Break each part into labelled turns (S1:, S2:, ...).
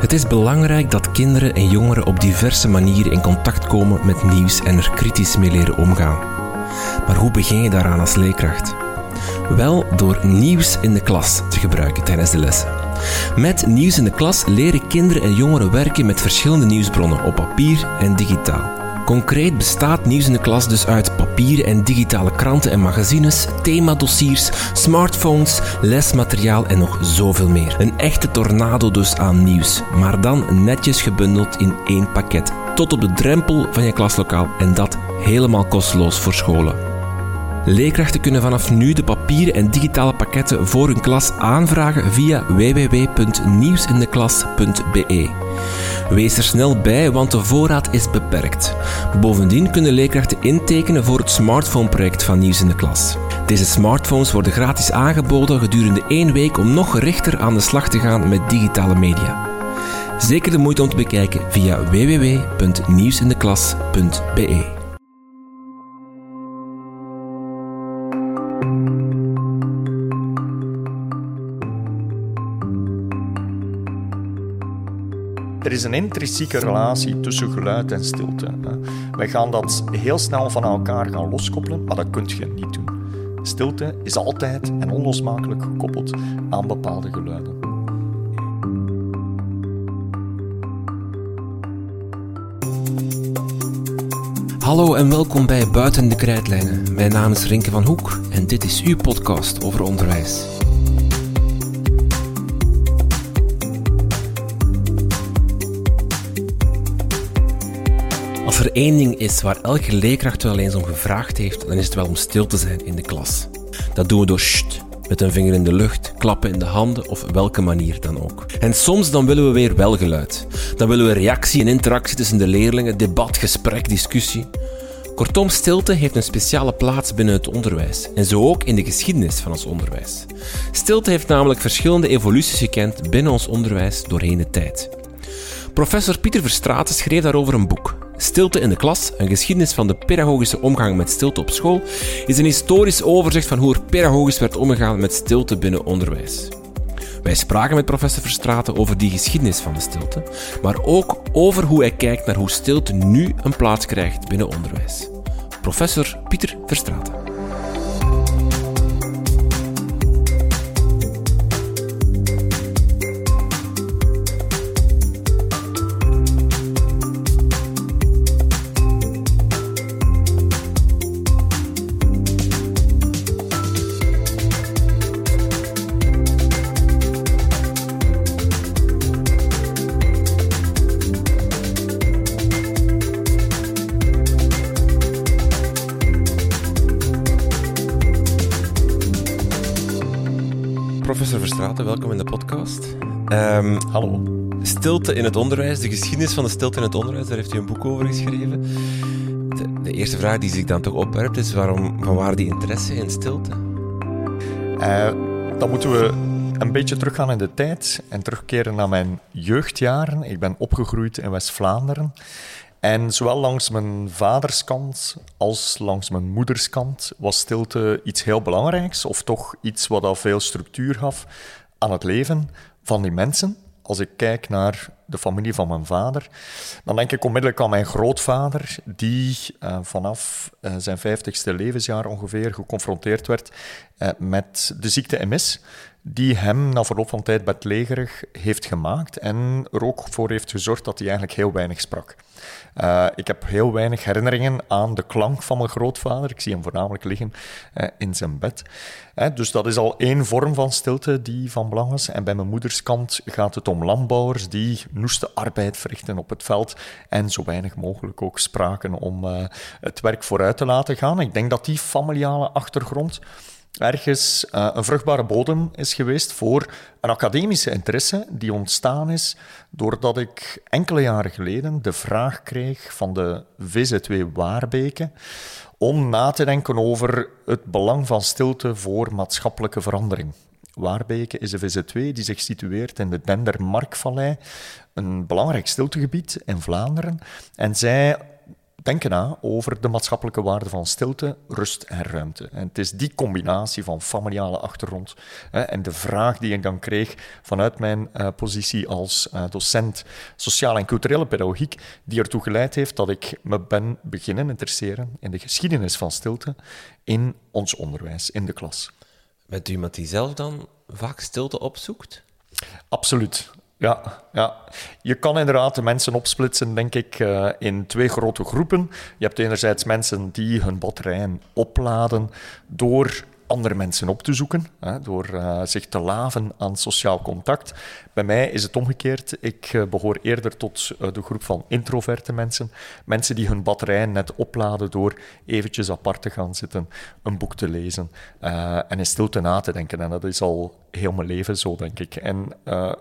S1: Het is belangrijk dat kinderen en jongeren op diverse manieren in contact komen met nieuws en er kritisch mee leren omgaan. Maar hoe begin je daaraan als leerkracht? Wel door nieuws in de klas te gebruiken tijdens de lessen. Met nieuws in de klas leren kinderen en jongeren werken met verschillende nieuwsbronnen op papier en digitaal. Concreet bestaat nieuws in de klas dus uit papieren en digitale kranten en magazines, themadossiers, smartphones, lesmateriaal en nog zoveel meer. Een echte tornado dus aan nieuws, maar dan netjes gebundeld in één pakket. Tot op de drempel van je klaslokaal en dat helemaal kosteloos voor scholen. Leerkrachten kunnen vanaf nu de papieren en digitale pakketten voor hun klas aanvragen via www.nieuwsindeklas.be. Wees er snel bij, want de voorraad is beperkt. Bovendien kunnen leerkrachten intekenen voor het smartphone-project van Nieuws in de Klas. Deze smartphones worden gratis aangeboden gedurende één week om nog gerichter aan de slag te gaan met digitale media. Zeker de moeite om te bekijken via www.nieuwsindeklas.be.
S2: Er is een intrinsieke relatie tussen geluid en stilte. Wij gaan dat heel snel van elkaar gaan loskoppelen, maar dat kun je niet doen. Stilte is altijd en onlosmakelijk gekoppeld aan bepaalde geluiden.
S1: Hallo en welkom bij Buiten de Krijtlijnen. Mijn naam is Rinke van Hoek en dit is uw podcast over onderwijs. Er één ding is waar elke leerkracht wel eens om gevraagd heeft, dan is het wel om stil te zijn in de klas. Dat doen we door sht, met een vinger in de lucht, klappen in de handen of welke manier dan ook. En soms dan willen we weer wel geluid. Dan willen we reactie en interactie tussen de leerlingen, debat, gesprek, discussie. Kortom, stilte heeft een speciale plaats binnen het onderwijs en zo ook in de geschiedenis van ons onderwijs. Stilte heeft namelijk verschillende evoluties gekend binnen ons onderwijs doorheen de tijd. Professor Pieter Verstraeten schreef daarover een boek. Stilte in de klas, een geschiedenis van de pedagogische omgang met stilte op school, is een historisch overzicht van hoe er pedagogisch werd omgegaan met stilte binnen onderwijs. Wij spraken met professor Verstraeten over die geschiedenis van de stilte, maar ook over hoe hij kijkt naar hoe stilte nu een plaats krijgt binnen onderwijs. Professor Pieter Verstraeten. Professor Verstraeten, welkom in de podcast.
S2: Um, Hallo.
S1: Stilte in het onderwijs, de geschiedenis van de stilte in het onderwijs, daar heeft u een boek over geschreven. De, de eerste vraag die zich dan toch opwerpt is, waarom, van waar die interesse in stilte?
S2: Uh, dan moeten we een beetje teruggaan in de tijd en terugkeren naar mijn jeugdjaren. Ik ben opgegroeid in West-Vlaanderen. En zowel langs mijn vaderskant als langs mijn moederskant was stilte iets heel belangrijks, of toch iets wat al veel structuur gaf aan het leven van die mensen. Als ik kijk naar de familie van mijn vader, dan denk ik onmiddellijk aan mijn grootvader, die uh, vanaf uh, zijn vijftigste levensjaar ongeveer geconfronteerd werd uh, met de ziekte MS die hem na verloop van tijd bedlegerig heeft gemaakt en er ook voor heeft gezorgd dat hij eigenlijk heel weinig sprak. Uh, ik heb heel weinig herinneringen aan de klank van mijn grootvader. Ik zie hem voornamelijk liggen uh, in zijn bed. Uh, dus dat is al één vorm van stilte die van belang was. En bij mijn moeders kant gaat het om landbouwers die noeste arbeid verrichten op het veld en zo weinig mogelijk ook spraken om het werk vooruit te laten gaan. Ik denk dat die familiale achtergrond ergens uh, een vruchtbare bodem is geweest voor een academische interesse die ontstaan is doordat ik enkele jaren geleden de vraag kreeg van de VZW Waarbeke om na te denken over het belang van stilte voor maatschappelijke verandering. Waarbeke is een VZW die zich situeert in de Dendermarkvallei, een belangrijk stiltegebied in Vlaanderen. En zij denken na over de maatschappelijke waarde van stilte, rust en ruimte. En het is die combinatie van familiale achtergrond hè, en de vraag die ik dan kreeg vanuit mijn uh, positie als uh, docent sociale en culturele pedagogiek, die ertoe geleid heeft dat ik me ben beginnen interesseren in de geschiedenis van stilte in ons onderwijs, in de klas.
S1: Bent u iemand die zelf dan vaak stilte opzoekt?
S2: Absoluut. Ja, ja, je kan inderdaad de mensen opsplitsen, denk ik, uh, in twee grote groepen. Je hebt enerzijds mensen die hun batterijen opladen door andere mensen op te zoeken, hè, door uh, zich te laven aan sociaal contact. Bij mij is het omgekeerd. Ik uh, behoor eerder tot uh, de groep van introverte mensen. Mensen die hun batterijen net opladen door eventjes apart te gaan zitten, een boek te lezen en in stilte na te denken. En dat is al heel mijn leven zo, denk ik. En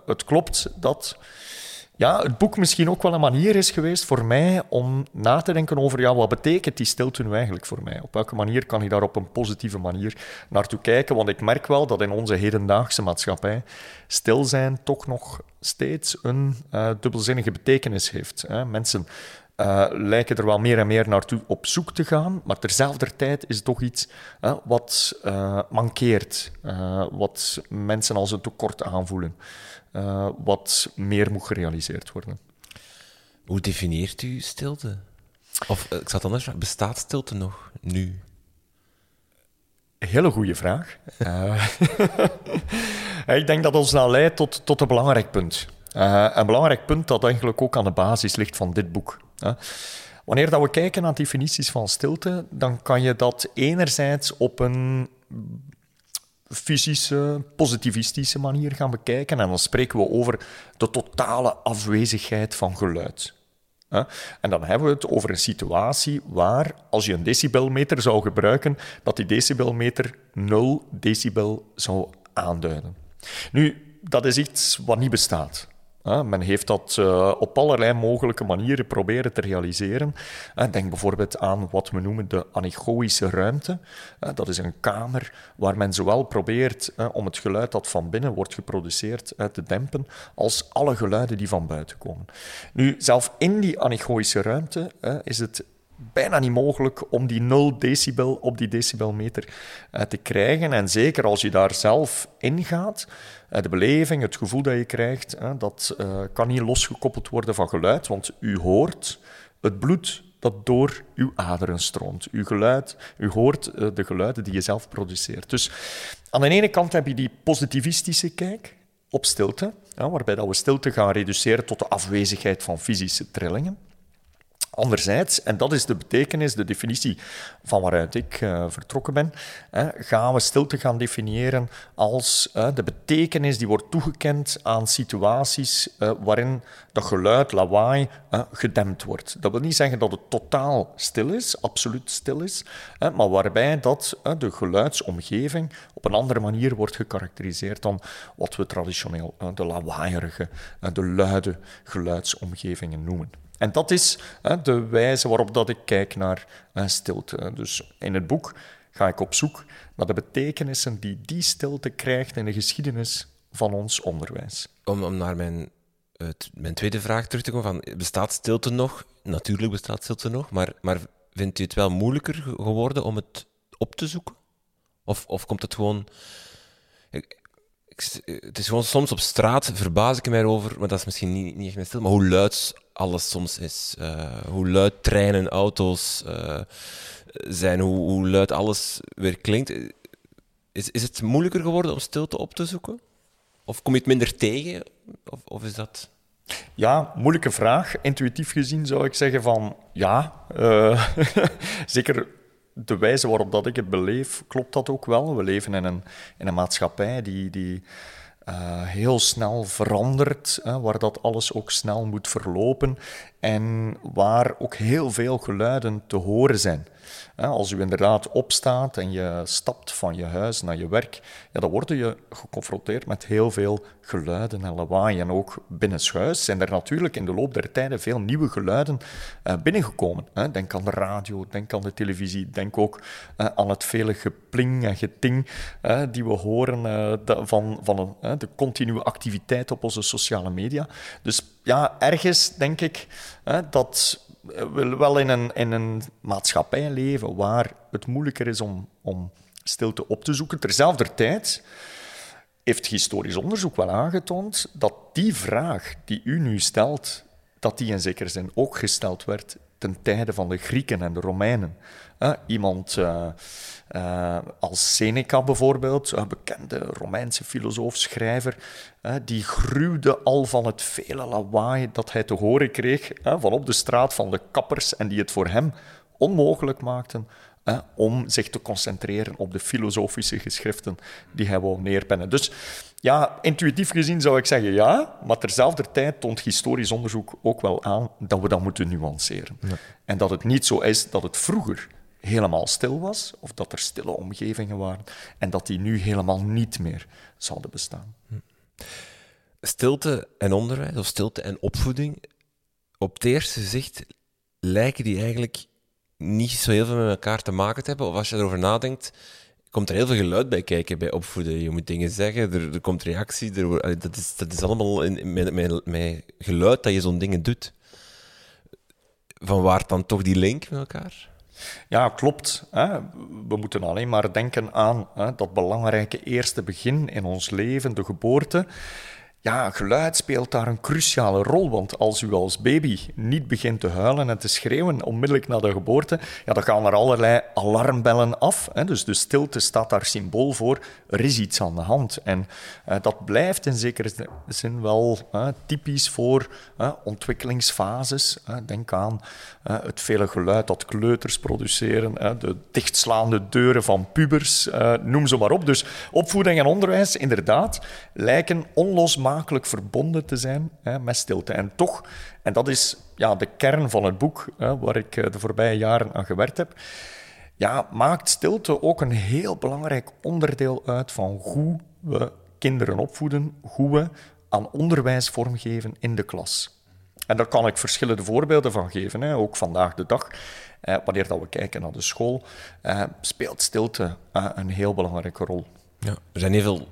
S2: het klopt dat ja, het boek misschien ook wel een manier is geweest voor mij om na te denken over ja, wat betekent die stilte nu eigenlijk voor mij? Op welke manier kan ik daar op een positieve manier naartoe kijken? Want ik merk wel dat in onze hedendaagse maatschappij stil zijn toch nog steeds een uh, dubbelzinnige betekenis heeft. Hè? Mensen uh, lijken er wel meer en meer naartoe op zoek te gaan, maar terzelfde tijd is het toch iets wat uh, mankeert, wat mensen als een tekort aanvoelen. Uh, wat meer moet gerealiseerd worden.
S1: Hoe definieert u stilte? Of ik zat anders vragen, bestaat stilte nog nu?
S2: Hele goede vraag. uh, ik denk dat ons nou leidt tot, tot een belangrijk punt. Uh, een belangrijk punt dat eigenlijk ook aan de basis ligt van dit boek. Wanneer dat we kijken naar definities van stilte, dan kan je dat enerzijds op een fysische, positivistische manier gaan bekijken. En dan spreken we over de totale afwezigheid van geluid. En dan hebben we het over een situatie waar, als je een decibelmeter zou gebruiken, dat die decibelmeter 0 decibel zou aanduiden. Nu, dat is iets wat niet bestaat. Men heeft dat uh, op allerlei mogelijke manieren proberen te realiseren. Denk bijvoorbeeld aan wat we noemen de anechoïsche ruimte. Dat is een kamer waar men zowel probeert om het geluid dat van binnen wordt geproduceerd te dempen, als alle geluiden die van buiten komen. Nu, zelf in die anechoïsche ruimte is het bijna niet mogelijk om die 0 decibel op die decibelmeter te krijgen. En zeker als je daar zelf ingaat, eh, de beleving, het gevoel dat je krijgt, dat eh, kan niet losgekoppeld worden van geluid, want u hoort het bloed dat door uw aderen stroomt. Uw geluid, u hoort eh, de geluiden die je zelf produceert. Dus aan de ene kant heb je die positivistische kijk op stilte, waarbij dat we stilte gaan reduceren tot de afwezigheid van fysische trillingen. Anderzijds, en dat is de betekenis, de definitie van waaruit ik uh, vertrokken ben, hè, gaan we stilte gaan definiëren als uh, de betekenis die wordt toegekend aan situaties uh, waarin dat geluid, lawaai, gedempt wordt. Dat wil niet zeggen dat het totaal stil is, absoluut stil is, maar waarbij dat de geluidsomgeving op een andere manier wordt gekarakteriseerd dan wat we traditioneel de lawaaierige, de luide geluidsomgevingen noemen. En dat is de wijze waarop dat ik kijk naar uh, stilte. Dus in het boek ga ik op zoek naar de betekenissen die die stilte krijgt in de geschiedenis van ons onderwijs.
S1: Om, om naar mijn, mijn tweede vraag terug te komen, van, bestaat stilte nog? Natuurlijk bestaat stilte nog, maar, maar vindt u het wel moeilijker geworden om het op te zoeken? Of, of komt het gewoon... Het is gewoon soms op straat verbaas ik mij over, maar dat is misschien niet, niet echt mijn stil, maar hoe luid alles soms is. Uh, hoe luid treinen, auto's uh, zijn, hoe, hoe, luid alles weer klinkt. Is, is het moeilijker geworden om stilte op te zoeken? Of kom je het minder tegen? Of, of is dat...
S2: Ja, moeilijke vraag. Intuïtief gezien zou ik zeggen van ja. Uh, zeker de wijze waarop dat ik het beleef, klopt dat ook wel. We leven in een, in een maatschappij die, die uh, heel snel verandert, hè, waar dat alles ook snel moet verlopen en waar ook heel veel geluiden te horen zijn. Als u inderdaad opstaat en je stapt van je huis naar je werk, ja, dan word je geconfronteerd met heel veel geluiden en lawaai. En ook binnenshuis zijn er natuurlijk in de loop der tijden veel nieuwe geluiden uh, binnengekomen. Denk aan de radio, denk aan de televisie, denk ook uh, aan het vele gepling en geting uh, die we horen van de continue activiteit op onze sociale media. Dus ja, ergens denk ik dat willen wel in een, in een maatschappij leven waar het moeilijker is om, om stilte op te zoeken. Terzelfde tijd heeft historisch onderzoek wel aangetoond dat die vraag die u nu stelt, dat die in zekere zin ook gesteld werd ten tijde van de Grieken en de Romeinen. iemand uh, uh, als Seneca bijvoorbeeld, een bekende Romeinse filosoof, schrijver, die gruwde al van het vele lawaai dat hij te horen kreeg van op de straat van de kappers en die het voor hem onmogelijk maakten om zich te concentreren op de filosofische geschriften die hij wou neerpennen. Dus ja, intuïtief gezien zou ik zeggen ja, maar terzelfde tijd toont historisch onderzoek ook wel aan dat we dat moeten nuanceren. En dat het niet zo is dat het vroeger helemaal stil was, of dat er stille omgevingen waren, en dat die nu helemaal niet meer zouden bestaan.
S1: Stilte en onderwijs, of stilte en opvoeding, op het eerste gezicht lijken die eigenlijk niet zo heel veel met elkaar te maken te hebben. Of als je erover nadenkt, komt er heel veel geluid bij kijken bij opvoeden. Je moet dingen zeggen, er, komt reactie. Er, dat, is, dat is allemaal in, met, met, met geluid dat je zo'n dingen doet. Van waar dan toch die link met elkaar?
S2: Ja, klopt. We moeten alleen maar denken aan dat belangrijke eerste begin in ons leven, de geboorte. Ja, geluid speelt daar een cruciale rol, want als u als baby niet begint te huilen en te schreeuwen onmiddellijk na de geboorte, ja, dan gaan er allerlei alarmbellen af. Hè. Dus de stilte staat daar symbool voor, er is iets aan de hand. En eh, dat blijft in zekere zin wel eh, typisch voor eh, ontwikkelingsfases. denk aan het vele geluid dat kleuters produceren, de dichtslaande deuren van pubers, noem ze maar op. Dus opvoeding en onderwijs, inderdaad, lijken onlosmakelijk verbonden te zijn hè, met stilte. En toch, en dat is ja, de kern van het boek hè, waar ik eh, de voorbije jaren aan gewerkt heb, ja, maakt stilte ook een heel belangrijk onderdeel uit van hoe we kinderen opvoeden, hoe we aan onderwijs vormgeven in de klas. En daar kan ik verschillende voorbeelden van geven, hè, ook vandaag de dag. Eh, wanneer dat we kijken naar de school, eh, speelt stilte eh, een heel belangrijke rol.
S1: Ja, er zijn heel veel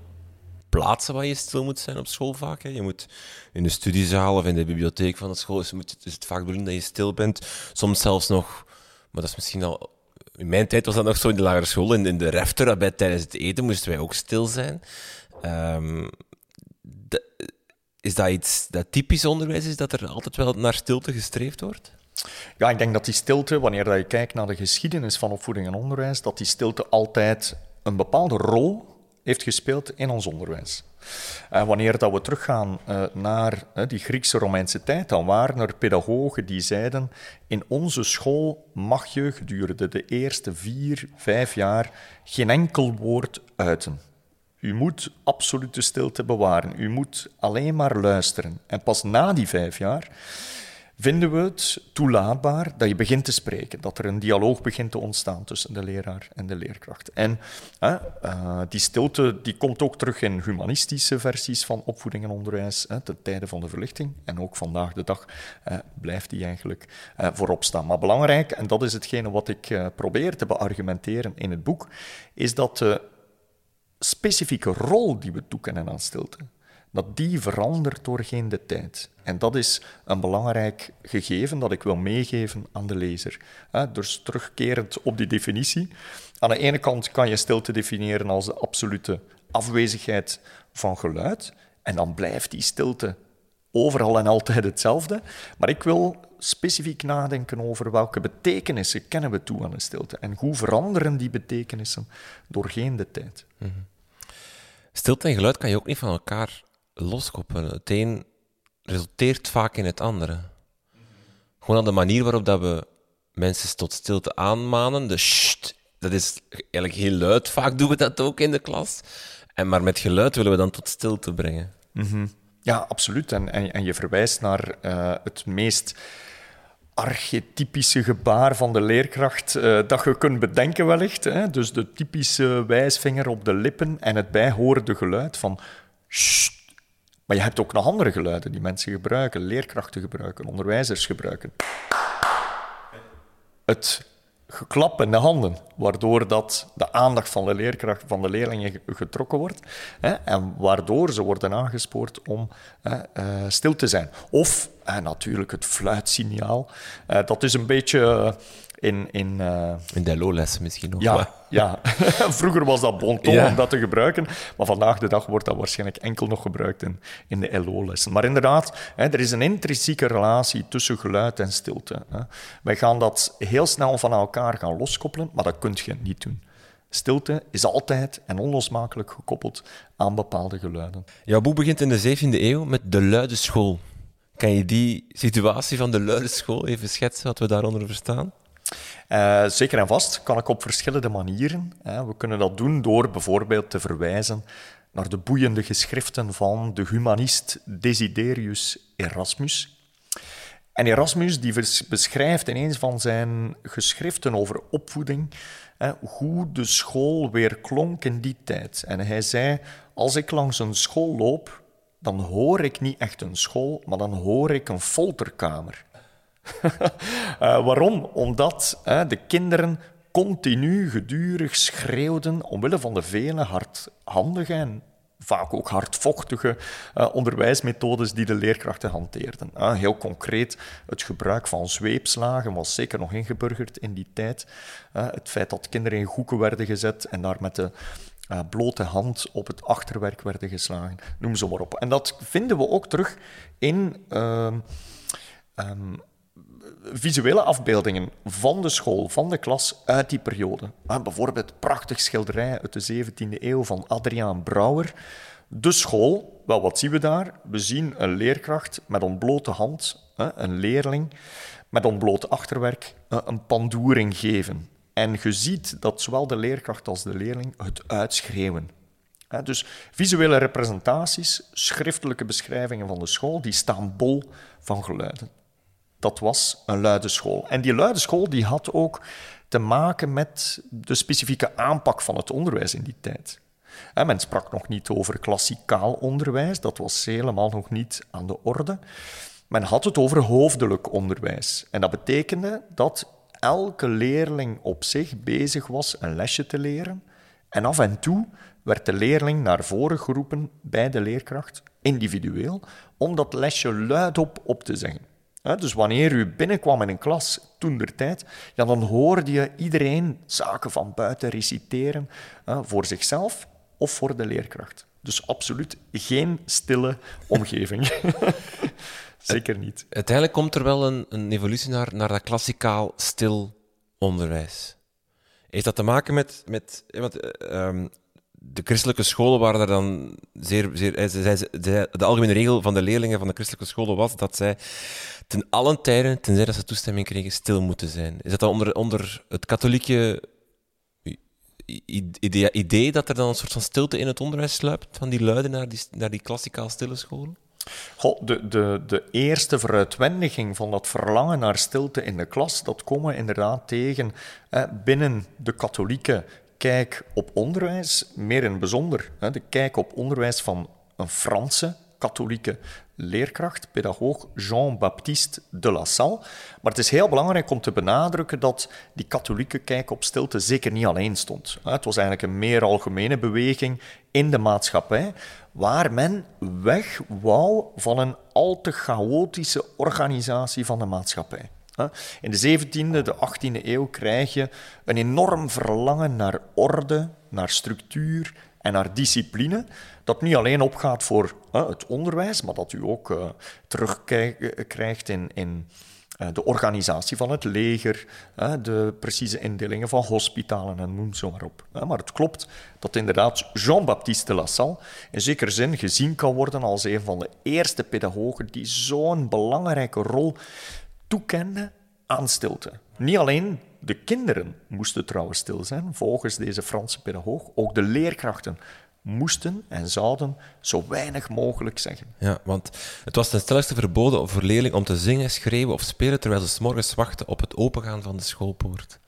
S1: plaatsen waar je stil moet zijn op school vaak. Hè. Je moet in de studiezaal of in de bibliotheek van de school is, moet, is het vaak bedoeld dat je stil bent. Soms zelfs nog, maar dat is misschien al... In mijn tijd was dat nog zo in de lagere school. In, in de refter, bij, tijdens het eten moesten wij ook stil zijn. Um, is dat iets dat typisch onderwijs is, dat er altijd wel naar stilte gestreefd wordt?
S2: Ja, ik denk dat die stilte, wanneer je kijkt naar de geschiedenis van opvoeding en onderwijs, dat die stilte altijd een bepaalde rol heeft gespeeld in ons onderwijs. En wanneer dat we teruggaan uh, naar uh, die Griekse-Romeinse tijd, dan waren er pedagogen die zeiden: in onze school mag je gedurende de eerste vier, vijf jaar geen enkel woord uiten. U moet absolute stilte bewaren. U moet alleen maar luisteren. En pas na die vijf jaar vinden we het toelaatbaar dat je begint te spreken, dat er een dialoog begint te ontstaan tussen de leraar en de leerkracht. En uh, die stilte die komt ook terug in humanistische versies van opvoeding en onderwijs, uh, ten tijde van de verlichting. En ook vandaag de dag blijft die eigenlijk voorop staan. Maar belangrijk, en dat is hetgene wat ik probeer te beargumenteren in het boek, is dat de specifieke rol die we toekennen aan stilte, dat die verandert doorheen de tijd. En dat is een belangrijk gegeven dat ik wil meegeven aan de lezer. Dus terugkerend op die definitie. Aan de ene kant kan je stilte definiëren als de absolute afwezigheid van geluid. En dan blijft die stilte overal en altijd hetzelfde. Maar ik wil specifiek nadenken over welke betekenissen kennen we toe aan de stilte. En hoe veranderen die betekenissen doorheen de tijd. Mhm.
S1: Stilte en geluid kan je ook niet van elkaar loskoppelen. Het een resulteert vaak in het andere. Gewoon aan de manier waarop dat we mensen tot stilte aanmanen. De sst, dat is eigenlijk heel luid. Vaak doen we dat ook in de klas. En maar met geluid willen we dan tot stilte brengen.
S2: Mhm. Ja, absoluut. En, en, je verwijst naar uh, het meest archetypische gebaar van de leerkracht uh, dat je kunt bedenken wellicht. Hè? Dus de typische wijsvinger op de lippen en het bijhorende geluid van maar je hebt ook nog andere geluiden die mensen gebruiken, leerkrachten gebruiken, onderwijzers gebruiken. Het geklap in de handen, waardoor dat de aandacht van de leerkracht, van de leerlingen getrokken wordt hè, en waardoor ze worden aangespoord om hè, uh, stil te zijn. Of En natuurlijk het fluitsignaal. Uh, dat is een beetje in... In, uh...
S1: in de LO-lessen misschien nog.
S2: Ja, ja. vroeger was dat bon ton om dat te gebruiken. Maar vandaag de dag wordt dat waarschijnlijk enkel nog gebruikt in, in de LO-lessen. Maar inderdaad, hè, er is een intrinsieke relatie tussen geluid en stilte. Hè. Wij gaan dat heel snel van elkaar gaan loskoppelen, maar dat kun je niet doen. Stilte is altijd en onlosmakelijk gekoppeld aan bepaalde geluiden.
S1: Jouw boek begint in de 17e eeuw met de luide school. Kan je die situatie van de luide school even schetsen, wat we daaronder verstaan?
S2: Uh, zeker en vast kan ik op verschillende manieren. Hè. We kunnen dat doen door bijvoorbeeld te verwijzen naar de boeiende geschriften van de humanist Desiderius Erasmus. En Erasmus die beschrijft in een van zijn geschriften over opvoeding hè, hoe de school weer klonk in die tijd. En hij zei, als ik langs een school loop, dan hoor ik niet echt een school, maar dan hoor ik een folterkamer. Uh, waarom? Omdat de kinderen continu gedurig schreeuwden omwille van de vele hardhandige en vaak ook hardvochtige uh, onderwijsmethodes die de leerkrachten hanteerden. Uh, heel concreet, het gebruik van zweepslagen was zeker nog ingeburgerd in die tijd. Uh, het feit dat kinderen in hoeken werden gezet en daar met de blote hand op het achterwerk werden geslagen, noem ze maar op. En dat vinden we ook terug in ehm, ehm, visuele afbeeldingen van de school, van de klas uit die periode. Ah, bijvoorbeeld prachtig schilderij uit de 17e eeuw van Adriaan Brouwer. De school, wel wat zien we daar? We zien een leerkracht met ontblote hand, een leerling met ontbloot achterwerk, een pandoering geven. En je ziet dat zowel de leerkracht als de leerling het uitschreeuwen. Dus visuele representaties, schriftelijke beschrijvingen van de school, die staan bol van geluiden dat was een luide school. En die luide school die had ook te maken met de specifieke aanpak van het onderwijs in die tijd. men sprak nog niet over klassikaal onderwijs, dat was helemaal nog niet aan de orde. Men had het over hoofdelijk onderwijs. En dat betekende dat elke leerling op zich bezig was een lesje te leren. En af en toe werd de leerling naar voren geroepen bij de leerkracht, individueel, om dat lesje luidop op te zeggen. Dus wanneer u binnenkwam in een klas toen der tijd, ja, dan hoorde je iedereen zaken van buiten reciteren voor zichzelf of voor de leerkracht. Dus absoluut geen stille omgeving. Zeker niet.
S1: Uiteindelijk komt er wel een, een evolutie naar, naar dat klassikaal stil onderwijs. Heeft dat te maken met. met want, uh, de christelijke scholen waren daar dan zeer. zeer eh, de algemene regel van de leerlingen van de christelijke scholen was dat zij ten allen tijden, tenzij dat ze toestemming kregen, stil moeten zijn. Is dat dan onder, onder het katholieke idee, dat er dan een soort van stilte in het onderwijs sluipt, van die luiden naar die, naar die klassikaal stille scholen?
S2: Goh, de, de, de eerste veruitwendiging van dat verlangen naar stilte in de klas, dat komen we inderdaad tegen binnen de katholieke kijk op onderwijs, meer in bijzonder hè, de kijk op onderwijs van een Franse katholieke leerkracht, pedagoog Jean-Baptiste de La Salle. Maar het is heel belangrijk om te benadrukken dat die katholieke kijk op stilte zeker niet alleen stond. Het was eigenlijk een meer algemene beweging in de maatschappij, waar men weg wou van een al te chaotische organisatie van de maatschappij. In de 17e, de 18e eeuw krijg je een enorm verlangen naar orde, naar structuur en naar discipline, dat niet alleen opgaat voor het onderwijs, maar dat u ook uh, terugkrijgt in, in uh, de organisatie van het leger, de precieze indelingen van hospitalen en noem zo maar op. maar het klopt dat inderdaad Jean-Baptiste de La Salle in zekere zin gezien kan worden als een van de eerste pedagogen die zo'n belangrijke rol toekende aan stilte. Niet alleen de kinderen moesten trouwens stil zijn, volgens deze Franse pedagoog. Ook de leerkrachten moesten en zouden zo weinig mogelijk zeggen.
S1: Ja, want het was ten stelligste verboden voor leerlingen om te zingen, schreeuwen of spelen terwijl ze s morgens wachten op het opengaan van de schoolpoort.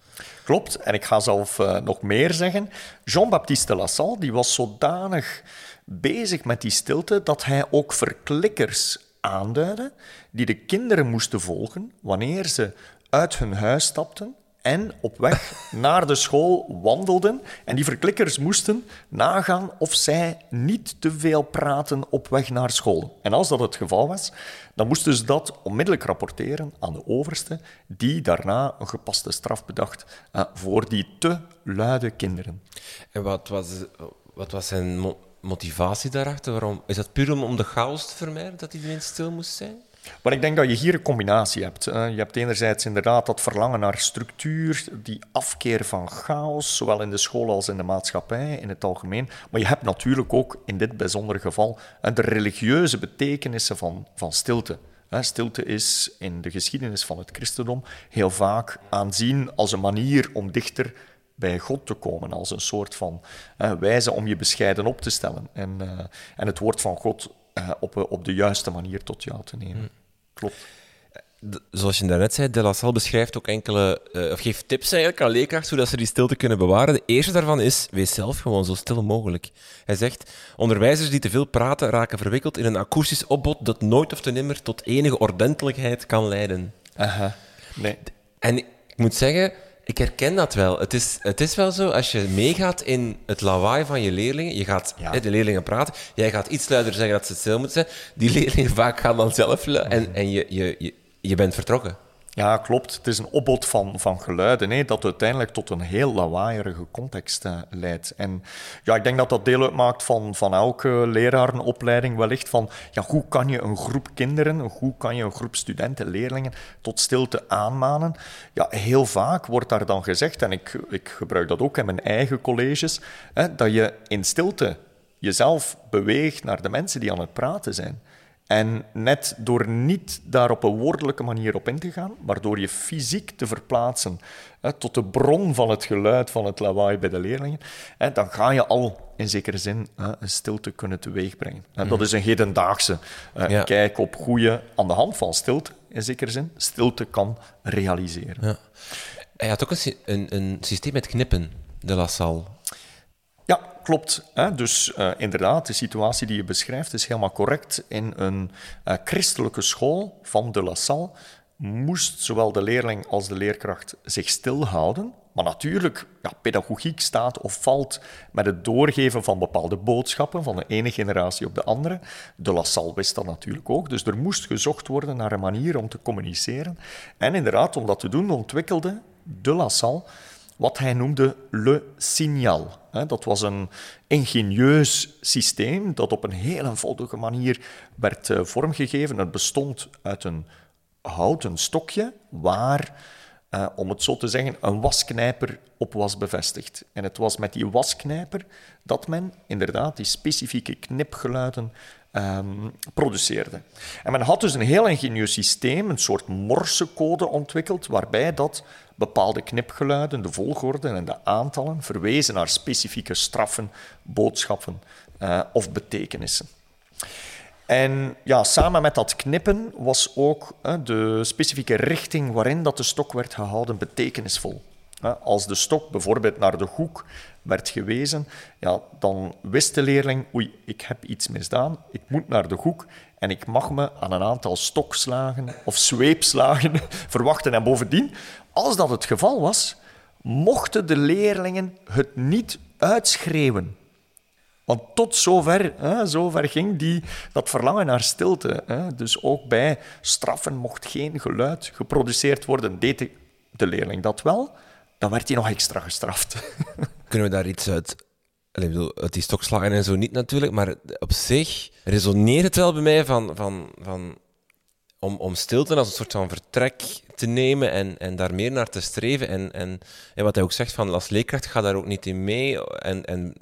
S2: Klopt, en ik ga zelf uh, nog meer zeggen. Jean-Baptiste Lassalle die was zodanig bezig met die stilte dat hij ook verklikkers aanduiden die de kinderen moesten volgen wanneer ze uit hun huis stapten en op weg naar de school wandelden. En die verklikkers moesten nagaan of zij niet te veel praten op weg naar school. En als dat het geval was, dan moesten ze dat onmiddellijk rapporteren aan de overste, die daarna een gepaste straf bedacht uh, voor die te luide kinderen.
S1: En wat was, wat was zijn motivatie daarachter? Waarom? Is dat puur om, de chaos te vermijden, dat iedereen stil moest zijn?
S2: Maar ik denk dat je hier een combinatie hebt. Je hebt enerzijds inderdaad dat verlangen naar structuur, die afkeer van chaos, zowel in de school als in de maatschappij in het algemeen. Maar je hebt natuurlijk ook in dit bijzondere geval de religieuze betekenissen van, van stilte. Stilte is in de geschiedenis van het christendom heel vaak aanzien als een manier om dichter bij God te komen, als een soort van wijze om je bescheiden op te stellen en, uh, en het woord van God uh, op, op de juiste manier tot jou te nemen. Hmm. Klopt.
S1: Zoals je daarnet zei, De La Salle beschrijft ook enkele, of geeft tips eigenlijk aan leerkrachten hoe dat ze die stilte kunnen bewaren. De eerste daarvan is, wees zelf gewoon zo stil mogelijk. Hij zegt, onderwijzers die te veel praten raken verwikkeld in een akoestisch opbod dat nooit of te nimmer tot enige ordentelijkheid kan leiden.
S2: Aha, nee.
S1: En ik moet zeggen, ik herken dat wel. Het is, het is wel zo, als je meegaat in het lawaai van je leerlingen, je gaat hè, de leerlingen praten, jij gaat iets luider zeggen dat ze stil moeten zijn, die leerlingen vaak gaan dan zelf en, en je, je, je, je bent vertrokken.
S2: Ja, klopt. Het is een opbod van, van geluiden hè, dat uiteindelijk tot een heel lawaaierige context uh, leidt. En ja, ik denk dat dat deel uitmaakt van, van elke lerarenopleiding wellicht. Van ja, hoe kan je een groep kinderen, hoe kan je een groep studenten, leerlingen tot stilte aanmanen? Ja, heel vaak wordt daar dan gezegd, en ik, ik gebruik dat ook in mijn eigen colleges, hè, dat je in stilte jezelf beweegt naar de mensen die aan het praten zijn. En net door niet daar op een woordelijke manier op in te gaan, maar door je fysiek te verplaatsen hè, tot de bron van het geluid van het lawaai bij de leerlingen, hè, dan ga je al in zekere zin hè, een stilte kunnen teweegbrengen. En dat mhm. is een hedendaagse uh, kijk op hoe je aan de hand van stilte, in zekere zin, stilte kan realiseren. Ja.
S1: Hij had ook een, een, een systeem met knippen, de La Salle.
S2: Ja, klopt. Dus uh, inderdaad, de situatie die je beschrijft is helemaal correct. In een uh, christelijke school van de La Salle moest zowel de leerling als de leerkracht zich stilhouden. Maar natuurlijk, ja, pedagogiek staat of valt met het doorgeven van bepaalde boodschappen van de ene generatie op de andere. De La Salle wist dat natuurlijk ook. Dus er moest gezocht worden naar een manier om te communiceren. En inderdaad, om dat te doen, ontwikkelde de La Salle wat hij noemde le signal. Dat was een ingenieus systeem dat op een heel eenvoudige manier werd eh, vormgegeven. Het bestond uit een houten stokje waar, eh, om het zo te zeggen, een wasknijper op was bevestigd. En het was met die wasknijper dat men inderdaad die specifieke knipgeluiden um, produceerde. En men had dus een heel ingenieus systeem, een soort morsecode ontwikkeld, waarbij dat bepaalde knipgeluiden, de volgorde en de aantallen verwezen naar specifieke straffen, boodschappen uh, of betekenissen. En ja, samen met dat knippen was ook uh, de specifieke richting waarin dat de stok werd gehouden betekenisvol. Uh, als de stok bijvoorbeeld naar de hoek werd gewezen, ja, dan wist de leerling, oei, ik heb iets misdaan, ik moet naar de hoek en ik mag me aan een aantal stokslagen of zweepslagen verwachten. En bovendien, als dat het geval was, mochten de leerlingen het niet uitschreeuwen. Want tot zover, hè, zover ging die, dat verlangen naar stilte. Hè. Dus ook bij straffen mocht geen geluid geproduceerd worden. Deed de, leerling dat wel, dan werd hij nog extra gestraft.
S1: Kunnen we daar iets uit ik bedoel, het die stokslagen en zo niet natuurlijk, maar op zich resoneert het wel bij mij van, van, van om, om stilte als een soort van vertrek te nemen en, en daar meer naar te streven. En, en, en wat hij ook zegt, van als leerkracht ga daar ook niet in mee. En, en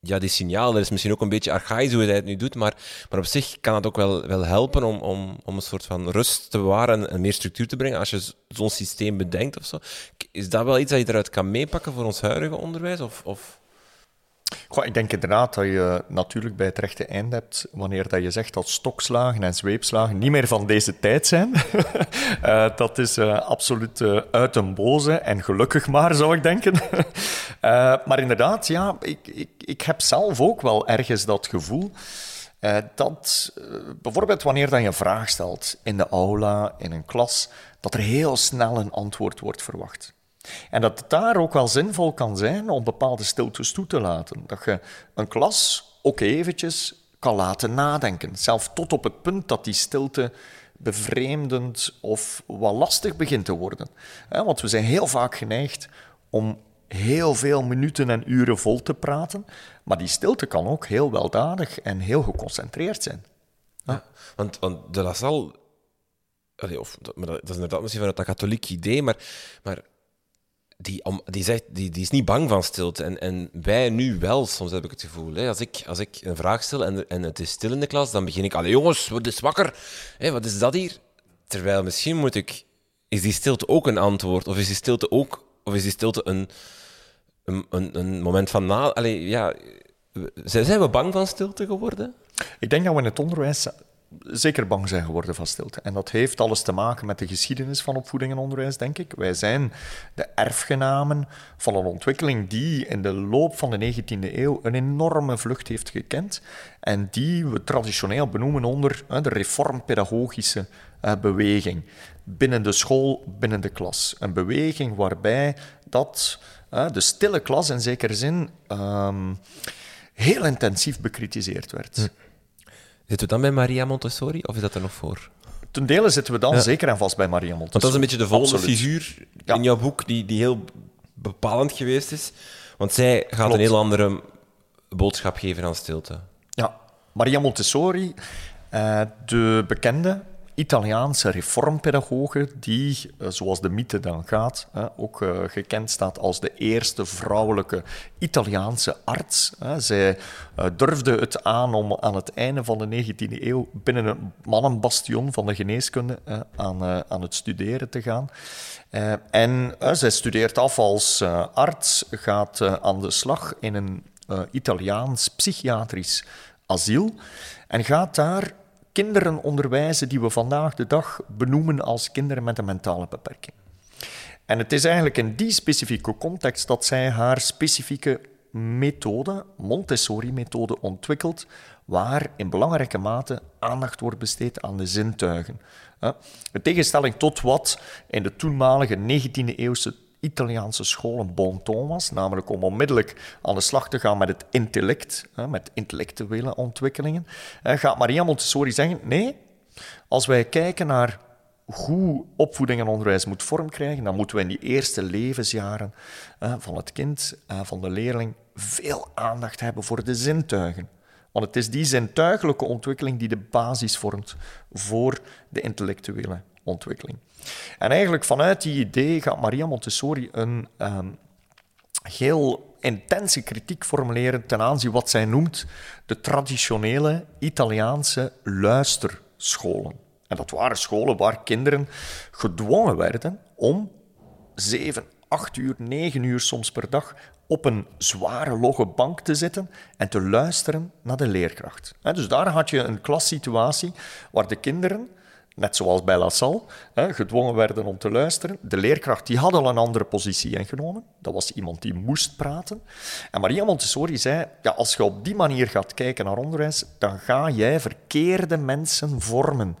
S1: ja, die signaal, dat is misschien ook een beetje archaïs hoe hij het nu doet, maar, maar op zich kan het ook wel, wel helpen om, om, om een soort van rust te bewaren en, meer structuur te brengen als je zo'n systeem bedenkt of zo. Is dat wel iets dat je eruit kan meepakken voor ons huidige onderwijs? Of, of
S2: Ik denk inderdaad dat je natuurlijk bij het rechte eind hebt wanneer dat je zegt dat stokslagen en zweepslagen niet meer van deze tijd zijn. uh, dat is uh, absoluut uh, uit een boze en gelukkig maar, zou ik denken. maar inderdaad, ja, ik, ik, ik heb zelf ook wel ergens dat gevoel dat bijvoorbeeld wanneer dat je een vraag stelt in de aula, in een klas, dat er heel snel een antwoord wordt verwacht. En dat het daar ook wel zinvol kan zijn om bepaalde stiltes toe te laten. Dat je een klas ook eventjes kan laten nadenken. Zelf tot op het punt dat die stilte bevreemdend of wat lastig begint te worden. Want we zijn heel vaak geneigd om heel veel minuten en uren vol te praten, maar die stilte kan ook heel weldadig en heel geconcentreerd zijn.
S1: Ja, want, want de La Salle, of, dat is inderdaad misschien vanuit dat katholiek idee, maar, maar die, die, zegt, die, die is niet bang van stilte. En, en wij nu wel, soms heb ik het gevoel. Hè. Als, ik, als ik een vraag stel en, en het is stil in de klas, dan begin ik... Allee jongens, wat is wakker? Hè, wat is dat hier? Terwijl misschien moet ik... Is die stilte ook een antwoord? Of is die stilte ook... Of is die stilte een, een, een, een moment van na... Allee, ja... Zijn we bang van stilte geworden?
S2: Ik denk dat we in het onderwijs zeker bang zijn geworden van stilte. En dat heeft alles te maken met de geschiedenis van opvoeding en onderwijs, denk ik. Wij zijn de erfgenamen van een ontwikkeling die in de loop van de 19e eeuw een enorme vlucht heeft gekend en die we traditioneel benoemen onder de reformpedagogische beweging. Binnen de school, binnen de klas. Een beweging waarbij dat, de stille klas in zekere zin ehm, heel intensief bekritiseerd werd.
S1: Zitten we dan bij Maria Montessori of is dat er nog voor?
S2: Ten dele zitten we dan zeker en vast bij Maria Montessori.
S1: Want dat is een beetje de volgende figuur in jouw boek die, die heel bepalend geweest is. Want zij gaat een heel andere boodschap geven aan stilte.
S2: Ja, Maria Montessori, eh, de bekende Italiaanse reformpedagoge, die, eh, zoals de mythe dan gaat, ook eh, gekend staat als de eerste vrouwelijke Italiaanse arts. Zij eh, durfde het aan om aan het einde van de 19e eeuw binnen een mannenbastion van de geneeskunde aan, aan het studeren te gaan. En zij studeert af als arts, gaat aan de slag in een Italiaans psychiatrisch asiel en gaat daar kinderen onderwijzen die we vandaag de dag benoemen als kinderen met een mentale beperking. En het is eigenlijk in die specifieke context dat zij haar specifieke methode, Montessori-methode, ontwikkelt, waar in belangrijke mate aandacht wordt besteed aan de zintuigen. In tegenstelling tot wat in de toenmalige 19e-eeuwse Italiaanse school een bon ton was, namelijk om onmiddellijk aan de slag te gaan met het intellect, met intellectuele ontwikkelingen, gaat Maria Montessori zeggen, nee, als wij kijken naar hoe opvoeding en onderwijs moet vorm krijgen, dan moeten we in die eerste levensjaren van het kind, van de leerling, veel aandacht hebben voor de zintuigen. Want het is die zintuigelijke ontwikkeling die de basis vormt voor de intellectuele ontwikkeling. En eigenlijk vanuit die idee gaat Maria Montessori een um, heel intense kritiek formuleren ten aanzien wat zij noemt de traditionele Italiaanse luisterscholen. En dat waren scholen waar kinderen gedwongen werden om zeven, acht uur, negen uur soms per dag op een zware logge bank te zitten en te luisteren naar de leerkracht. Dus daar had je een klassituatie waar de kinderen net zoals bij La Salle, gedwongen werden om te luisteren. De leerkracht die had al een andere positie ingenomen. Dat was iemand die moest praten. En Maria Montessori zei, ja, als je op die manier gaat kijken naar onderwijs, dan ga jij verkeerde mensen vormen.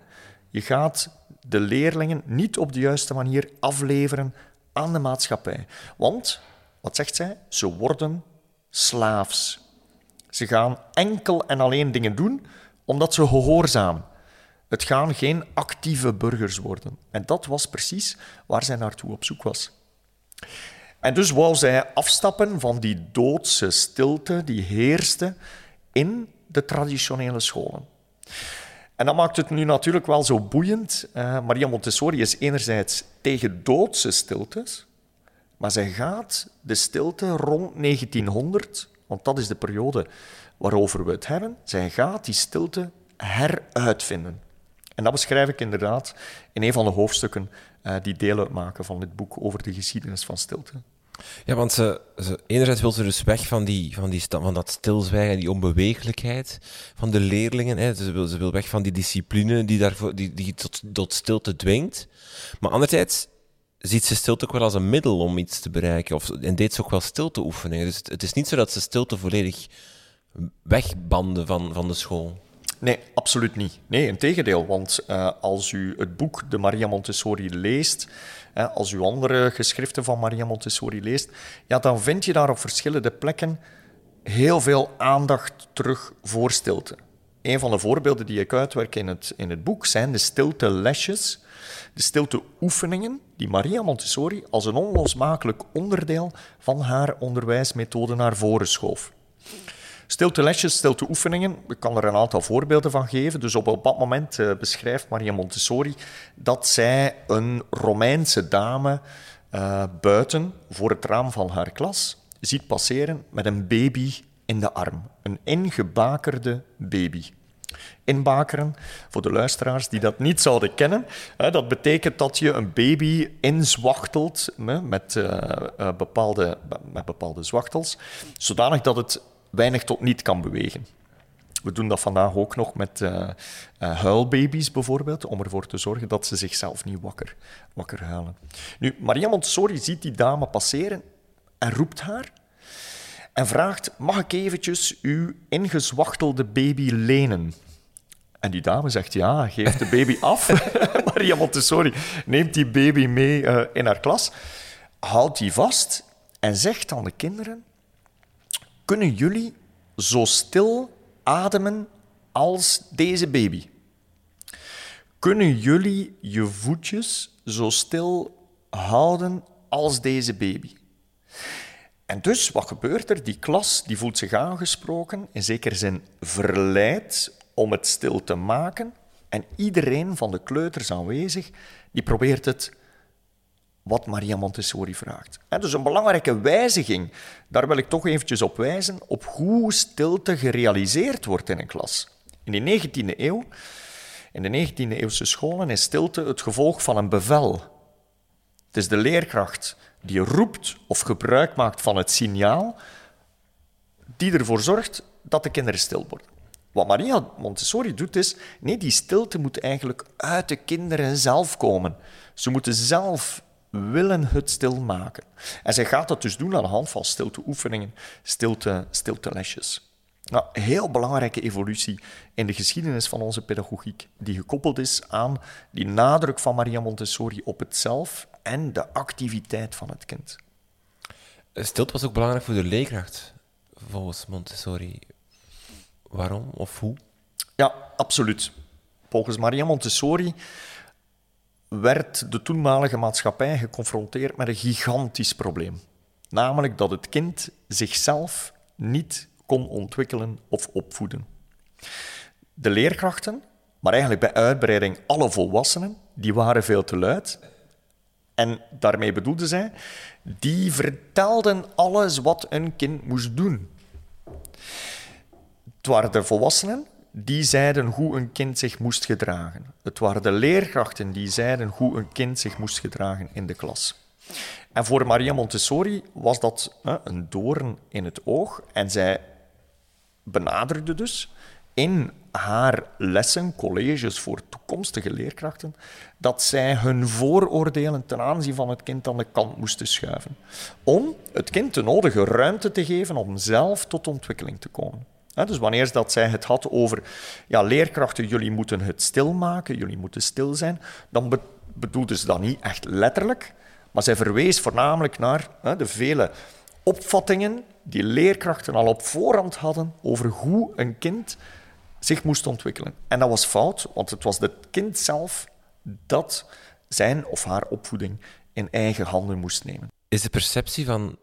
S2: Je gaat de leerlingen niet op de juiste manier afleveren aan de maatschappij. Want, wat zegt zij? Ze worden slaafs. Ze gaan enkel en alleen dingen doen omdat ze gehoorzamen. Het gaan geen actieve burgers worden. En dat was precies waar zij naartoe op zoek was. En dus wou zij afstappen van die doodse stilte die heerste in de traditionele scholen. En dat maakt het nu natuurlijk wel zo boeiend. Uh, Maria Montessori is enerzijds tegen doodse stiltes, maar zij gaat de stilte rond 1900, want dat is de periode waarover we het hebben, zij gaat die stilte heruitvinden. En dat beschrijf ik inderdaad in een van de hoofdstukken uh, die deel uitmaken van dit boek over de geschiedenis van stilte.
S1: Ja, want ze, ze, enerzijds wil ze dus weg van, die, van, die, van dat stilzwijgen, die onbeweeglijkheid van de leerlingen. Hè. Ze, wil, ze wil weg van die discipline die, daarvoor, die, die tot, tot stilte dwingt. Maar anderzijds ziet ze stilte ook wel als een middel om iets te bereiken. Of, en deed ze ook wel stilteoefeningen. Dus het, het is niet zo dat ze stilte volledig wegbanden van, van de school.
S2: Nee, absoluut niet. Nee, in tegendeel. Want uh, als u het boek de Maria Montessori leest, als u andere geschriften van Maria Montessori leest, ja, dan vind je daar op verschillende plekken heel veel aandacht terug voor stilte. Een van de voorbeelden die ik uitwerk in het, in het boek zijn de stilte-lesjes, de stilte-oefeningen die Maria Montessori als een onlosmakelijk onderdeel van haar onderwijsmethode naar voren schoof. Stilte-lesjes, stilte-oefeningen, ik kan er een aantal voorbeelden van geven. Dus op een moment uh, beschrijft Maria Montessori dat zij een Romeinse dame uh, buiten voor het raam van haar klas ziet passeren met een baby in de arm. Een ingebakerde baby. Inbakeren, voor de luisteraars die dat niet zouden kennen, dat betekent dat je een baby inzwachtelt met, uh, bepaalde, met bepaalde zwachtels, zodanig dat het weinig tot niet kan bewegen. We doen dat vandaag ook nog met uh, huilbaby's bijvoorbeeld, om ervoor te zorgen dat ze zichzelf niet wakker, wakker huilen. Nu, Maria Montessori ziet die dame passeren en roept haar en vraagt: Mag ik eventjes uw ingezwachtelde baby lenen? En die dame zegt ja, geeft de baby af. Maria Montessori neemt die baby mee uh, in haar klas, houdt die vast en zegt aan de kinderen: Kunnen jullie zo stil ademen als deze baby? Kunnen jullie je voetjes zo stil houden als deze baby? En dus, wat gebeurt er? Die klas die voelt zich aangesproken, in zekere zin verleid om het stil te maken. En iedereen van de kleuters aanwezig, die probeert het wat Maria Montessori vraagt. En dus een belangrijke wijziging, daar wil ik toch eventjes op wijzen, op hoe stilte gerealiseerd wordt in een klas. In de 19e eeuw, in de 19e eeuwse scholen, is stilte het gevolg van een bevel. Het is de leerkracht die roept of gebruik maakt van het signaal, die ervoor zorgt dat de kinderen stil worden. Wat Maria Montessori doet is, nee, die stilte moet eigenlijk uit de kinderen zelf komen. Ze moeten zelf willen het stil maken. En zij gaat dat dus doen aan de hand van stilteoefeningen, stilte, stiltelesjes. Nou, heel belangrijke evolutie in de geschiedenis van onze pedagogiek, die gekoppeld is aan die nadruk van Maria Montessori op het zelf en de activiteit van het kind.
S1: Stilte was ook belangrijk voor de leerkracht, volgens Montessori. Waarom of hoe?
S2: Ja, absoluut. Volgens Maria Montessori werd de toenmalige maatschappij geconfronteerd met een gigantisch probleem. Namelijk dat het kind zichzelf niet kon ontwikkelen of opvoeden. De leerkrachten, maar eigenlijk bij uitbreiding alle volwassenen, die waren veel te luid. En daarmee bedoelde zij, die vertelden alles wat een kind moest doen. Het waren de volwassenen die zeiden hoe een kind zich moest gedragen. Het waren de leerkrachten die zeiden hoe een kind zich moest gedragen in de klas. En voor Maria Montessori was dat hè, een doorn in het oog. En zij benaderde dus in haar lessen, colleges voor toekomstige leerkrachten, dat zij hun vooroordelen ten aanzien van het kind aan de kant moesten schuiven. Om het kind de nodige ruimte te geven om zelf tot ontwikkeling te komen. Dus wanneer dat zij het had over ja, leerkrachten, jullie moeten het stilmaken, jullie moeten stil zijn, dan bedoelde ze dat niet echt letterlijk, maar zij verwees voornamelijk naar de vele opvattingen die leerkrachten al op voorhand hadden over hoe een kind zich moest ontwikkelen. En dat was fout, want het was het kind zelf dat zijn of haar opvoeding in eigen handen moest nemen.
S1: Is de perceptie van.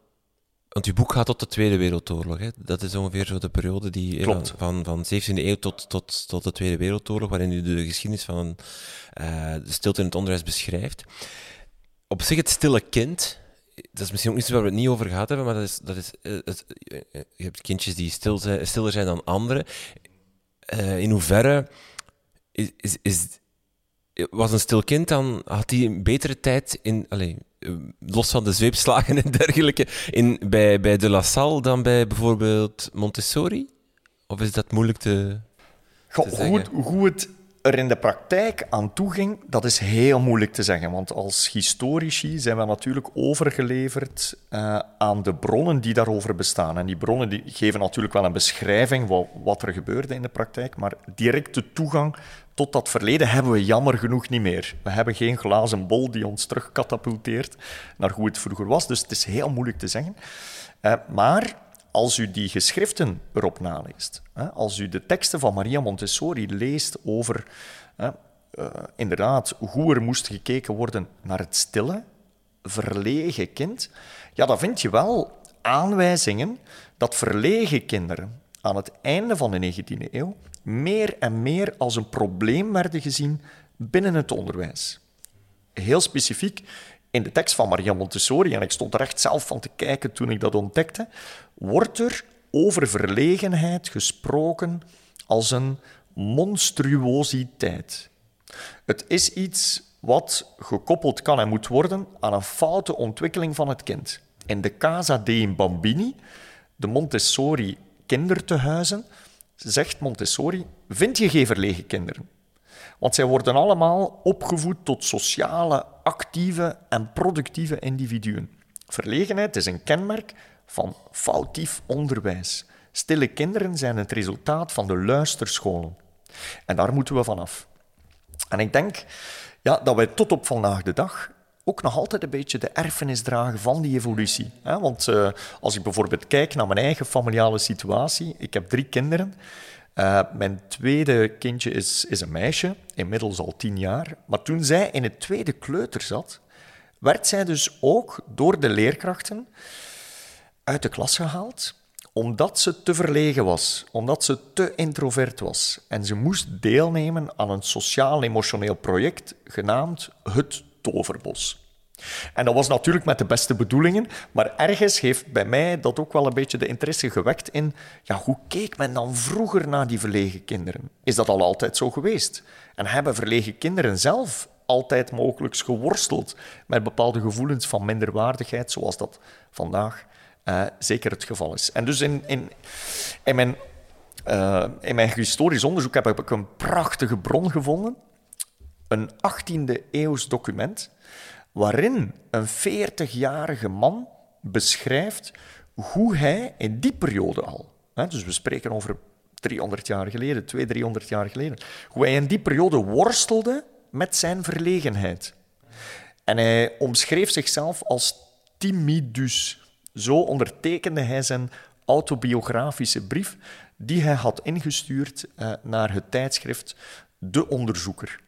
S1: Want uw boek gaat tot de Tweede Wereldoorlog. Hè? Dat is ongeveer zo de periode die
S2: Klopt.
S1: van, van 17e eeuw tot, tot, tot de Tweede Wereldoorlog, waarin u de geschiedenis van uh, de stilte in het onderwijs beschrijft. Op zich het stille kind, dat is misschien ook iets waar we het niet over gehad hebben, maar dat is, dat is, uh, het, uh, je hebt kindjes die stil zijn, stiller zijn dan anderen. in hoeverre is, is, is, was een stil kind dan, had hij een betere tijd in, allez, los van de zweepslagen en dergelijke, in, bij, bij de La Salle dan bij bijvoorbeeld Montessori? Of is dat moeilijk te,
S2: Goh, hoe, het, hoe het er in de praktijk aan toe ging, dat is heel moeilijk te zeggen. Want als historici zijn we natuurlijk overgeleverd uh, aan de bronnen die daarover bestaan. En die bronnen die geven natuurlijk wel een beschrijving van wat er gebeurde in de praktijk, maar directe toegang tot dat verleden hebben we jammer genoeg niet meer. We hebben geen glazen bol die ons terugkatapulteert naar hoe het vroeger was. Dus het is heel moeilijk te zeggen. Uh, maar als u die geschriften erop naleest, als u de teksten van Maria Montessori leest over uh, inderdaad hoe er moest gekeken worden naar het stille, verlegen kind, ja, dan vind je wel aanwijzingen dat verlegen kinderen aan het einde van de 19e eeuw meer en meer als een probleem werden gezien binnen het onderwijs. Heel specifiek in de tekst van Maria Montessori, en ik stond er echt zelf van te kijken toen ik dat ontdekte, wordt er over verlegenheid gesproken als een monstruositeit. Het is iets wat gekoppeld kan en moet worden aan een foute ontwikkeling van het kind. In de Casa dei Bambini, de Montessori kindertehuizen, zegt Montessori, vind je geen verlegen kinderen. Want zij worden allemaal opgevoed tot sociale, actieve en productieve individuen. Verlegenheid is een kenmerk van foutief onderwijs. Stille kinderen zijn het resultaat van de luisterscholen. En daar moeten we vanaf. En ik denk ja, dat wij tot op vandaag de dag ook nog altijd een beetje de erfenis dragen van die evolutie. Want uh, als ik bijvoorbeeld kijk naar mijn eigen familiale situatie, ik heb drie kinderen. Uh, mijn tweede kindje is, is een meisje, inmiddels al tien jaar. Maar toen zij in het tweede kleuter zat, werd zij dus ook door de leerkrachten uit de klas gehaald omdat ze te verlegen was, omdat ze te introvert was. En ze moest deelnemen aan een sociaal-emotioneel project genaamd Het Toverbos. En dat was natuurlijk met de beste bedoelingen, maar ergens heeft bij mij dat ook wel een beetje de interesse gewekt in ja, hoe keek men dan vroeger naar die verlegen kinderen? Is dat al altijd zo geweest? En hebben verlegen kinderen zelf altijd mogelijk geworsteld met bepaalde gevoelens van minderwaardigheid, zoals dat vandaag uh, zeker het geval is. En dus in, in, in, mijn, uh, in mijn historisch onderzoek heb ik een prachtige bron gevonden. Een 18e eeuws document waarin een 40-jarige man beschrijft hoe hij in die periode al, hè, dus we spreken over 300 jaar geleden, 200, 300 jaar geleden, hoe hij in die periode worstelde met zijn verlegenheid. En hij omschreef zichzelf als timidus. Zo ondertekende hij zijn autobiografische brief die hij had ingestuurd eh, naar het tijdschrift De Onderzoeker.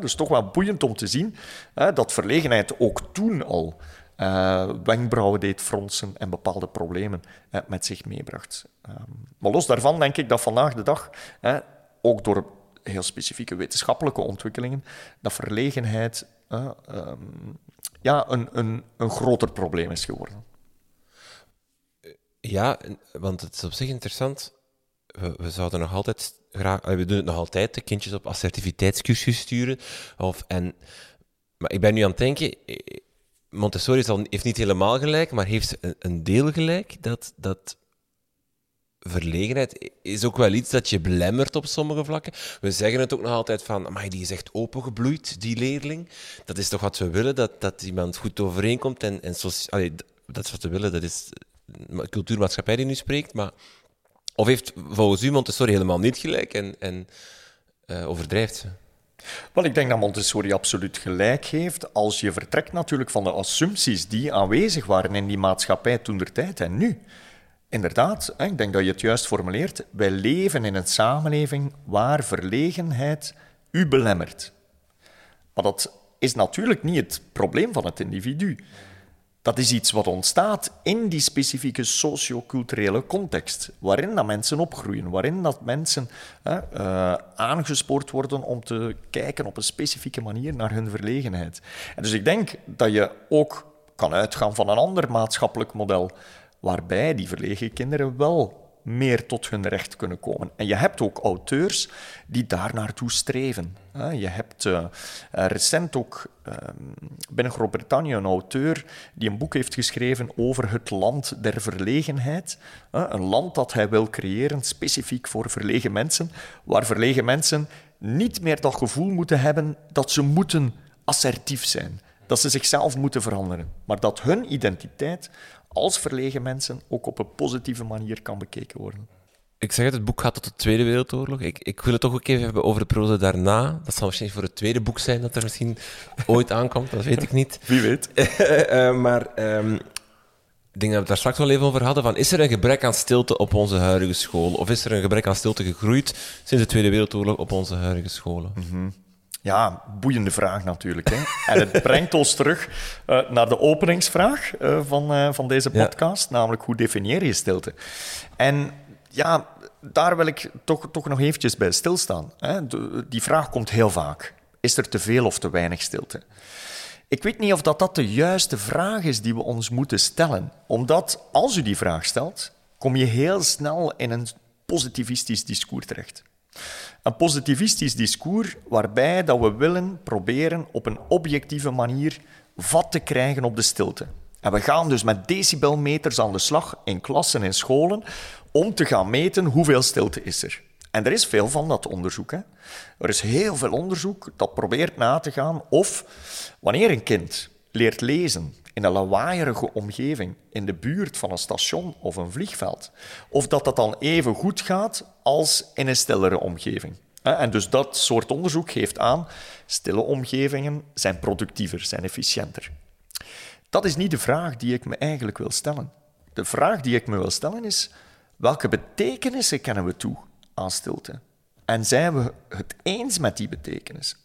S2: Dus toch wel boeiend om te zien hè, dat verlegenheid ook toen al uh, wenkbrauwen deed fronsen en bepaalde problemen met zich meebracht. Um, maar los daarvan denk ik dat vandaag de dag, ook door heel specifieke wetenschappelijke ontwikkelingen, dat verlegenheid um, ja, een, een, een groter probleem is geworden.
S1: Ja, want het is op zich interessant. We, zouden nog altijd graag, we doen het nog altijd, de kindjes op assertiviteitscursus sturen. Of, en, maar ik ben nu aan het denken, Montessori is al, heeft niet helemaal gelijk, maar heeft een, deel gelijk dat, dat verlegenheid is ook wel iets dat je belemmert op sommige vlakken. We zeggen het ook nog altijd van, maar die is echt opengebloeid, die leerling. Dat is toch wat we willen, dat, dat iemand goed overeenkomt. En, en dat is wat we willen, dat is cultuurmaatschappij die nu spreekt, maar of heeft volgens u Montessori helemaal niet gelijk en, en uh, overdrijft ze?
S2: Wel, ik denk dat Montessori absoluut gelijk heeft als je vertrekt natuurlijk van de assumpties die aanwezig waren in die maatschappij toen der tijd en nu. Inderdaad, ik denk dat je het juist formuleert. Wij leven in een samenleving waar verlegenheid u belemmert. Maar dat is natuurlijk niet het probleem van het individu. Dat is iets wat ontstaat in die specifieke socioculturele context, waarin dat mensen opgroeien, waarin dat mensen uh, aangespoord worden om te kijken op een specifieke manier naar hun verlegenheid. En dus ik denk dat je ook kan uitgaan van een ander maatschappelijk model, waarbij die verlegen kinderen wel meer tot hun recht kunnen komen. En je hebt ook auteurs die daar naartoe streven. Je hebt uh, recent ook uh, binnen Groot-Brittannië een auteur die een boek heeft geschreven over het land der verlegenheid. Een land dat hij wil creëren specifiek voor verlegen mensen, waar verlegen mensen niet meer dat gevoel moeten hebben dat ze moeten assertief zijn. Dat ze zichzelf moeten veranderen. Maar dat hun identiteit als verlegen mensen ook op een positieve manier kan bekeken worden.
S1: Ik zeg het, het boek gaat tot de Tweede Wereldoorlog. Ik, ik wil het toch ook even hebben over de periode daarna. Dat zal waarschijnlijk voor het tweede boek zijn dat er misschien ooit aankomt, dat weet ik niet.
S2: Wie weet.
S1: uh, maar um, ik denk dat we het daar straks wel even over hadden. Van, is er een gebrek aan stilte op onze huidige school? Of is er een gebrek aan stilte gegroeid sinds de Tweede Wereldoorlog op onze huidige scholen?
S2: Mm -hmm. Ja, boeiende vraag natuurlijk. Hè? En het brengt ons terug uh, naar de openingsvraag uh, van, uh, van deze podcast, ja. namelijk hoe definieer je stilte? En ja, daar wil ik toch, toch nog eventjes bij stilstaan. Hè? De, die vraag komt heel vaak. Is er te veel of te weinig stilte? Ik weet niet of dat, dat de juiste vraag is die we ons moeten stellen. Omdat als u die vraag stelt, kom je heel snel in een positivistisch discours terecht. Een positivistisch discours waarbij dat we willen proberen op een objectieve manier vat te krijgen op de stilte. En we gaan dus met decibelmeters aan de slag in klassen en scholen om te gaan meten hoeveel stilte is er. En er is veel van dat onderzoek. Hè. Er is heel veel onderzoek dat probeert na te gaan of wanneer een kind leert lezen in een lawaaierige omgeving, in de buurt van een station of een vliegveld, of dat dat dan even goed gaat als in een stillere omgeving. En dus dat soort onderzoek geeft aan, stille omgevingen zijn productiever, zijn efficiënter. Dat is niet de vraag die ik me eigenlijk wil stellen. De vraag die ik me wil stellen is, welke betekenissen kennen we toe aan stilte? En zijn we het eens met die betekenis?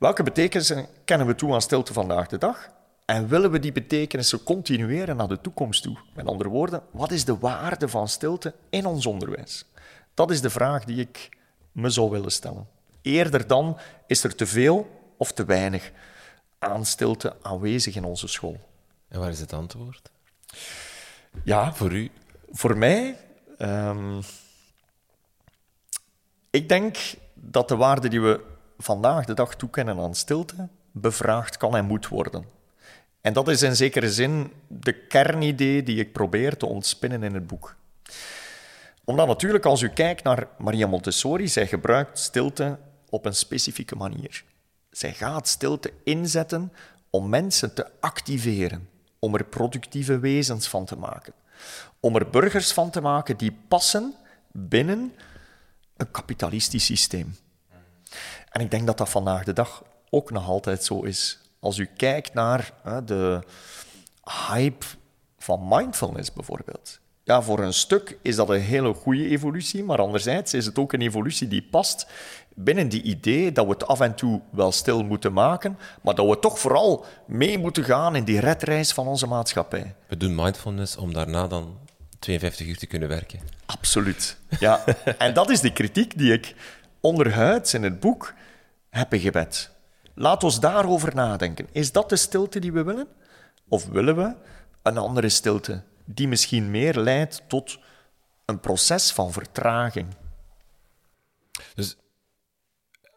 S2: Welke betekenissen kennen we toe aan stilte vandaag de dag? En willen we die betekenissen continueren naar de toekomst toe? Met andere woorden, wat is de waarde van stilte in ons onderwijs? Dat is de vraag die ik me zou willen stellen. Eerder dan is er te veel of te weinig aan stilte aanwezig in onze school.
S1: En waar is het antwoord?
S2: Ja,
S1: voor u?
S2: Voor mij. Um, ik denk dat de waarde die we vandaag de dag toekennen aan stilte bevraagd kan en moet worden. En dat is in zekere zin de kernidee die ik probeer te ontspinnen in het boek. Omdat natuurlijk, als u kijkt naar Maria Montessori, zij gebruikt stilte op een specifieke manier. Zij gaat stilte inzetten om mensen te activeren, om er productieve wezens van te maken, om er burgers van te maken die passen binnen een kapitalistisch systeem. En ik denk dat dat vandaag de dag ook nog altijd zo is. Als u kijkt naar hè, de hype van mindfulness bijvoorbeeld. Ja, voor een stuk is dat een hele goede evolutie, maar anderzijds is het ook een evolutie die past binnen die idee dat we het af en toe wel stil moeten maken, maar dat we toch vooral mee moeten gaan in die redreis van onze maatschappij.
S1: We doen mindfulness om daarna dan 52 uur te kunnen werken.
S2: Absoluut. Ja. en dat is de kritiek die ik onderhuids in het boek heb gebed. Laat ons daarover nadenken. Is dat de stilte die we willen? Of willen we een andere stilte die misschien meer leidt tot een proces van vertraging?
S1: Dus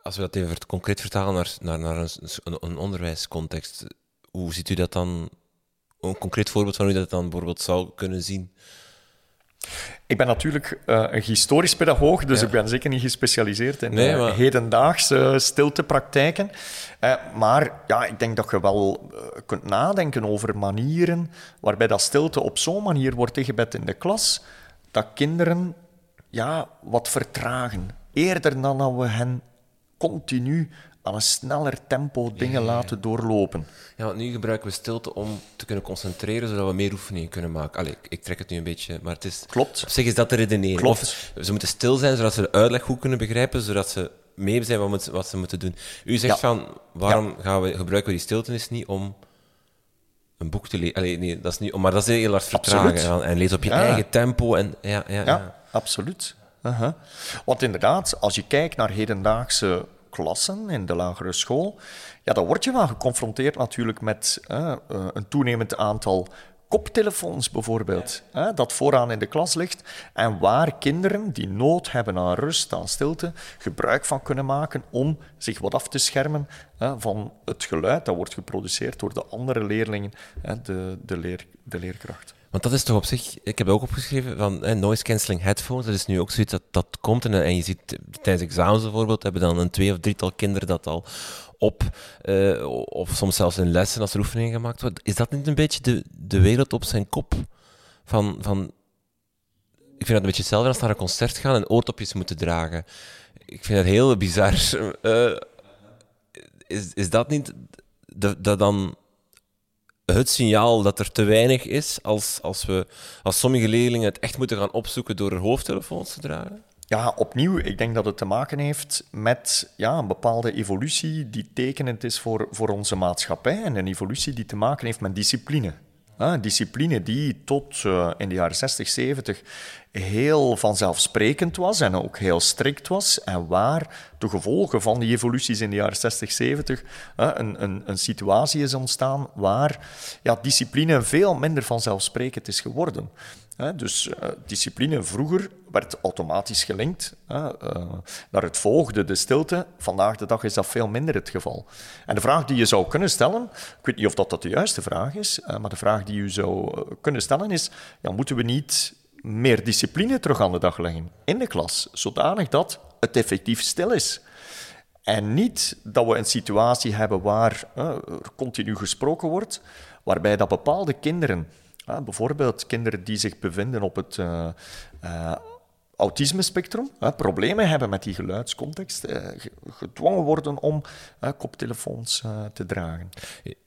S1: als we dat even concreet vertalen naar, naar, naar een, een, onderwijscontext, hoe ziet u dat dan? Een concreet voorbeeld van hoe dat dan bijvoorbeeld zou kunnen zien?
S2: Ik ben natuurlijk uh, een historisch pedagoog, dus ik ben zeker niet gespecialiseerd in nee, maar... hedendaagse stiltepraktijken. Uh, maar ja, ik denk dat je wel kunt nadenken over manieren waarbij dat stilte op zo'n manier wordt ingebed in de klas, dat kinderen ja, wat vertragen. Eerder dan dat we hen continu aan een sneller tempo dingen laten doorlopen.
S1: Ja, want nu gebruiken we stilte om te kunnen concentreren, zodat we meer oefeningen kunnen maken. Allee, ik trek het nu een beetje, maar het is...
S2: Klopt.
S1: Op zich is dat de redenering.
S2: Klopt.
S1: Of ze moeten stil zijn, zodat ze de uitleg goed kunnen begrijpen, zodat ze mee zijn wat, wat ze moeten doen. U zegt van, waarom gaan we, gebruiken we die stiltenis niet om een boek te lezen? Nee, dat is niet... Maar dat is heel hard vertragen. En lees op je eigen tempo. En, ja, ja,
S2: ja, absoluut. Uh -huh. Want inderdaad, als je kijkt naar hedendaagse klassen in de lagere school, ja, dan word je wel geconfronteerd natuurlijk met uh, een toenemend aantal koptelefoons bijvoorbeeld, hè, dat vooraan in de klas ligt en waar kinderen die nood hebben aan rust, aan stilte, gebruik van kunnen maken om zich wat af te schermen hè, van het geluid dat wordt geproduceerd door de andere leerlingen, hè, de, de, leer, de leerkracht.
S1: Want dat is toch op zich, ik heb ook opgeschreven van eh, noise cancelling headphones. Dat is nu ook zoiets dat, dat komt. En, en je ziet tijdens examens bijvoorbeeld, hebben dan een twee of drietal kinderen dat al op, uh, of soms zelfs in lessen als er oefeningen gemaakt wordt. Is dat niet een beetje de, de wereld op zijn kop? Van, van, ik vind dat een beetje hetzelfde als naar een concert gaan en oortopjes moeten dragen. Ik vind dat heel bizar. Uh, is, is dat niet dat dan het signaal dat er te weinig is als, als, we, als sommige leerlingen het echt moeten gaan opzoeken door hun hoofdtelefoons te dragen?
S2: Ja, opnieuw, ik denk dat het te maken heeft met ja, een bepaalde evolutie die tekenend is voor, voor onze maatschappij en een evolutie die te maken heeft met discipline. Een discipline die tot uh, in de jaren 60, 70 heel vanzelfsprekend was en ook heel strikt was. En waar de gevolgen van die evoluties in de jaren 60, 70 uh, een, een, een, situatie is ontstaan waar ja, discipline veel minder vanzelfsprekend is geworden. Dus uh, discipline vroeger werd automatisch gelinkt uh, naar het volgde, de stilte. Vandaag de dag is dat veel minder het geval. En de vraag die je zou kunnen stellen, ik weet niet of dat, dat de juiste vraag is, uh, maar de vraag die je zou kunnen stellen is, ja, moeten we niet meer discipline terug aan de dag leggen in de klas, zodanig dat het effectief stil is? En niet dat we een situatie hebben waar er continu gesproken wordt, waarbij dat bepaalde kinderen bijvoorbeeld kinderen die zich bevinden op het uh, uh, autisme-spectrum, problemen hebben met die geluidscontext, uh, gedwongen worden om koptelefoons te dragen.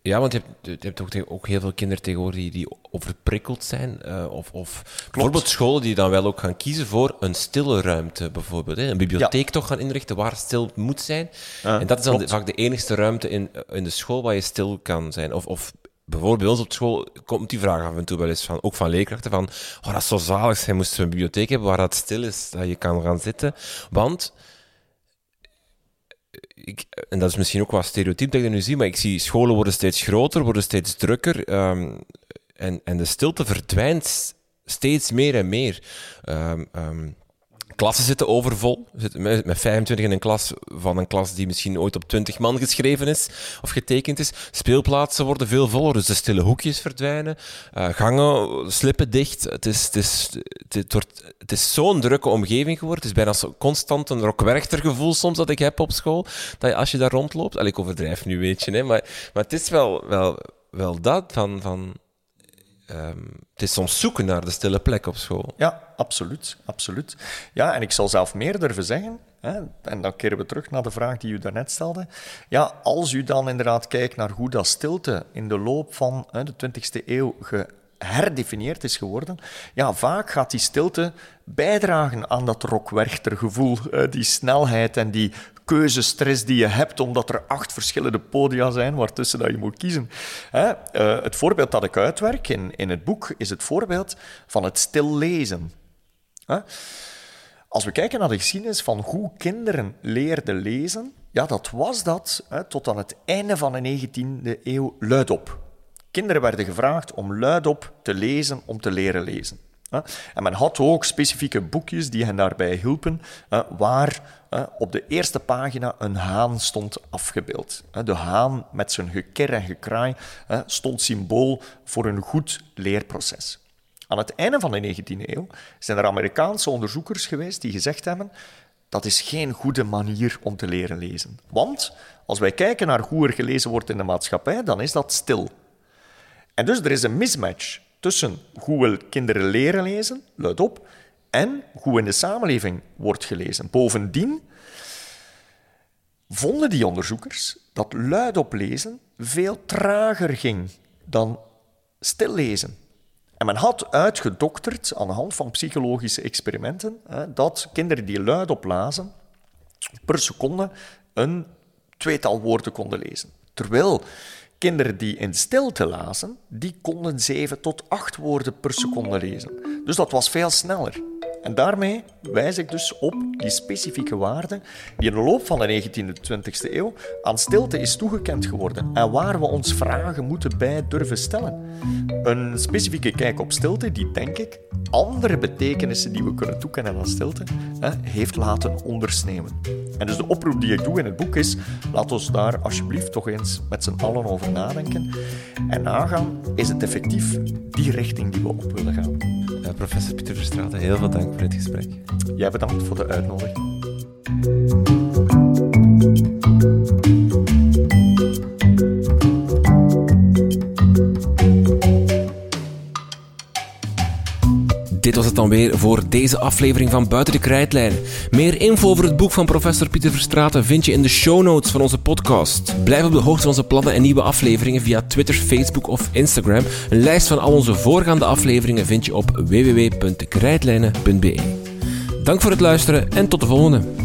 S1: Ja, want je hebt, je hebt ook, ook, heel veel kinderen tegenwoordig die, die overprikkeld zijn. of, of bijvoorbeeld scholen die dan wel ook gaan kiezen voor een stille ruimte, bijvoorbeeld. Hè? Een bibliotheek toch gaan inrichten waar stil moet zijn. en dat is dan vaak de enigste ruimte in, in de school waar je stil kan zijn. Of, of bijvoorbeeld op school komt die vraag af en toe wel eens van, ook van leerkrachten, van, oh, dat is zo zalig zijn, moesten een bibliotheek hebben waar dat stil is, dat je kan gaan zitten. Want, ik, en dat is misschien ook wat stereotyp dat ik nu zie, maar ik zie scholen worden steeds groter, worden steeds drukker, um, en, en de stilte verdwijnt steeds meer en meer. Um, klassen zitten overvol. Zitten met 25 in een klas van een klas die misschien ooit op 20 man geschreven is of getekend is. Speelplaatsen worden veel voller, dus de stille hoekjes verdwijnen. Uh, gangen slippen dicht. Het is, het is, het wordt, het is zo'n drukke omgeving geworden. Het is bijna zo constant een rockwerchtergevoel soms dat ik heb op school. Dat je, als je daar rondloopt... Allee, ik overdrijf nu, weet je. Hè, maar, maar het is wel, wel, wel dat van... van um, het is soms zoeken naar de stille plek op school.
S2: Ja, absoluut. absoluut. Ja, en ik zal zelf meer durven zeggen, hè, en dan keren we terug naar de vraag die u daarnet stelde. Ja, als u dan inderdaad kijkt naar hoe dat stilte in de loop van hè, de 20e eeuw geherdefinieerd is geworden, ja, vaak gaat die stilte bijdragen aan dat rockwerchtergevoel, die snelheid en die keuzestress die je hebt, omdat er acht verschillende podia zijn waartussen dat je moet kiezen. Hè? Uh, het voorbeeld dat ik uitwerk in, in het boek is het voorbeeld van het stil lezen. Hè? Als we kijken naar de geschiedenis van hoe kinderen leerden lezen, ja, dat was dat hè, tot aan het einde van de 19e eeuw luidop. Kinderen werden gevraagd om luidop te lezen om te leren lezen. En men had ook specifieke boekjes die hen daarbij hielpen, waar op de eerste pagina een haan stond afgebeeld. De haan met zijn geker en gekraai stond symbool voor een goed leerproces. Aan het einde van de 19e eeuw zijn er Amerikaanse onderzoekers geweest die gezegd hebben dat is geen goede manier om te leren lezen. Want als wij kijken naar hoe er gelezen wordt in de maatschappij, dan is dat stil. En dus er is een mismatch tussen hoe we kinderen leren lezen, luid op, en hoe in de samenleving wordt gelezen. Bovendien vonden die onderzoekers dat luidop lezen veel trager ging dan stil lezen. En men had uitgedokterd aan de hand van psychologische experimenten dat kinderen die luidop lazen per seconde een tweetal woorden konden lezen. Terwijl Kinderen die in stilte lazen, die konden 7 tot 8 woorden per seconde lezen. Dus dat was veel sneller. En daarmee wijs ik dus op die specifieke waarde die in de loop van de 19e en 20e eeuw aan stilte is toegekend geworden en waar we ons vragen moeten bij durven stellen. Een specifieke kijk op stilte die, denk ik, andere betekenissen die we kunnen toekennen aan stilte, hè, heeft laten ondersneeuwen. En dus de oproep die ik doe in het boek is, laat ons daar alsjeblieft toch eens met z'n allen over nadenken en nagaan, is het effectief die richting die we op willen gaan.
S1: Professor Pieter Verstraeten, heel veel dank voor dit gesprek.
S2: Jij bedankt voor de uitnodiging.
S1: Dit was het dan weer voor deze aflevering van Buiten de Krijtlijnen. Meer info over het boek van professor Pieter Verstraeten vind je in de show notes van onze podcast. Blijf op de hoogte van onze plannen en nieuwe afleveringen via Twitter, Facebook of Instagram. Een lijst van al onze voorgaande afleveringen vind je op www.krijtlijnen.be. Dank voor het luisteren en tot de volgende.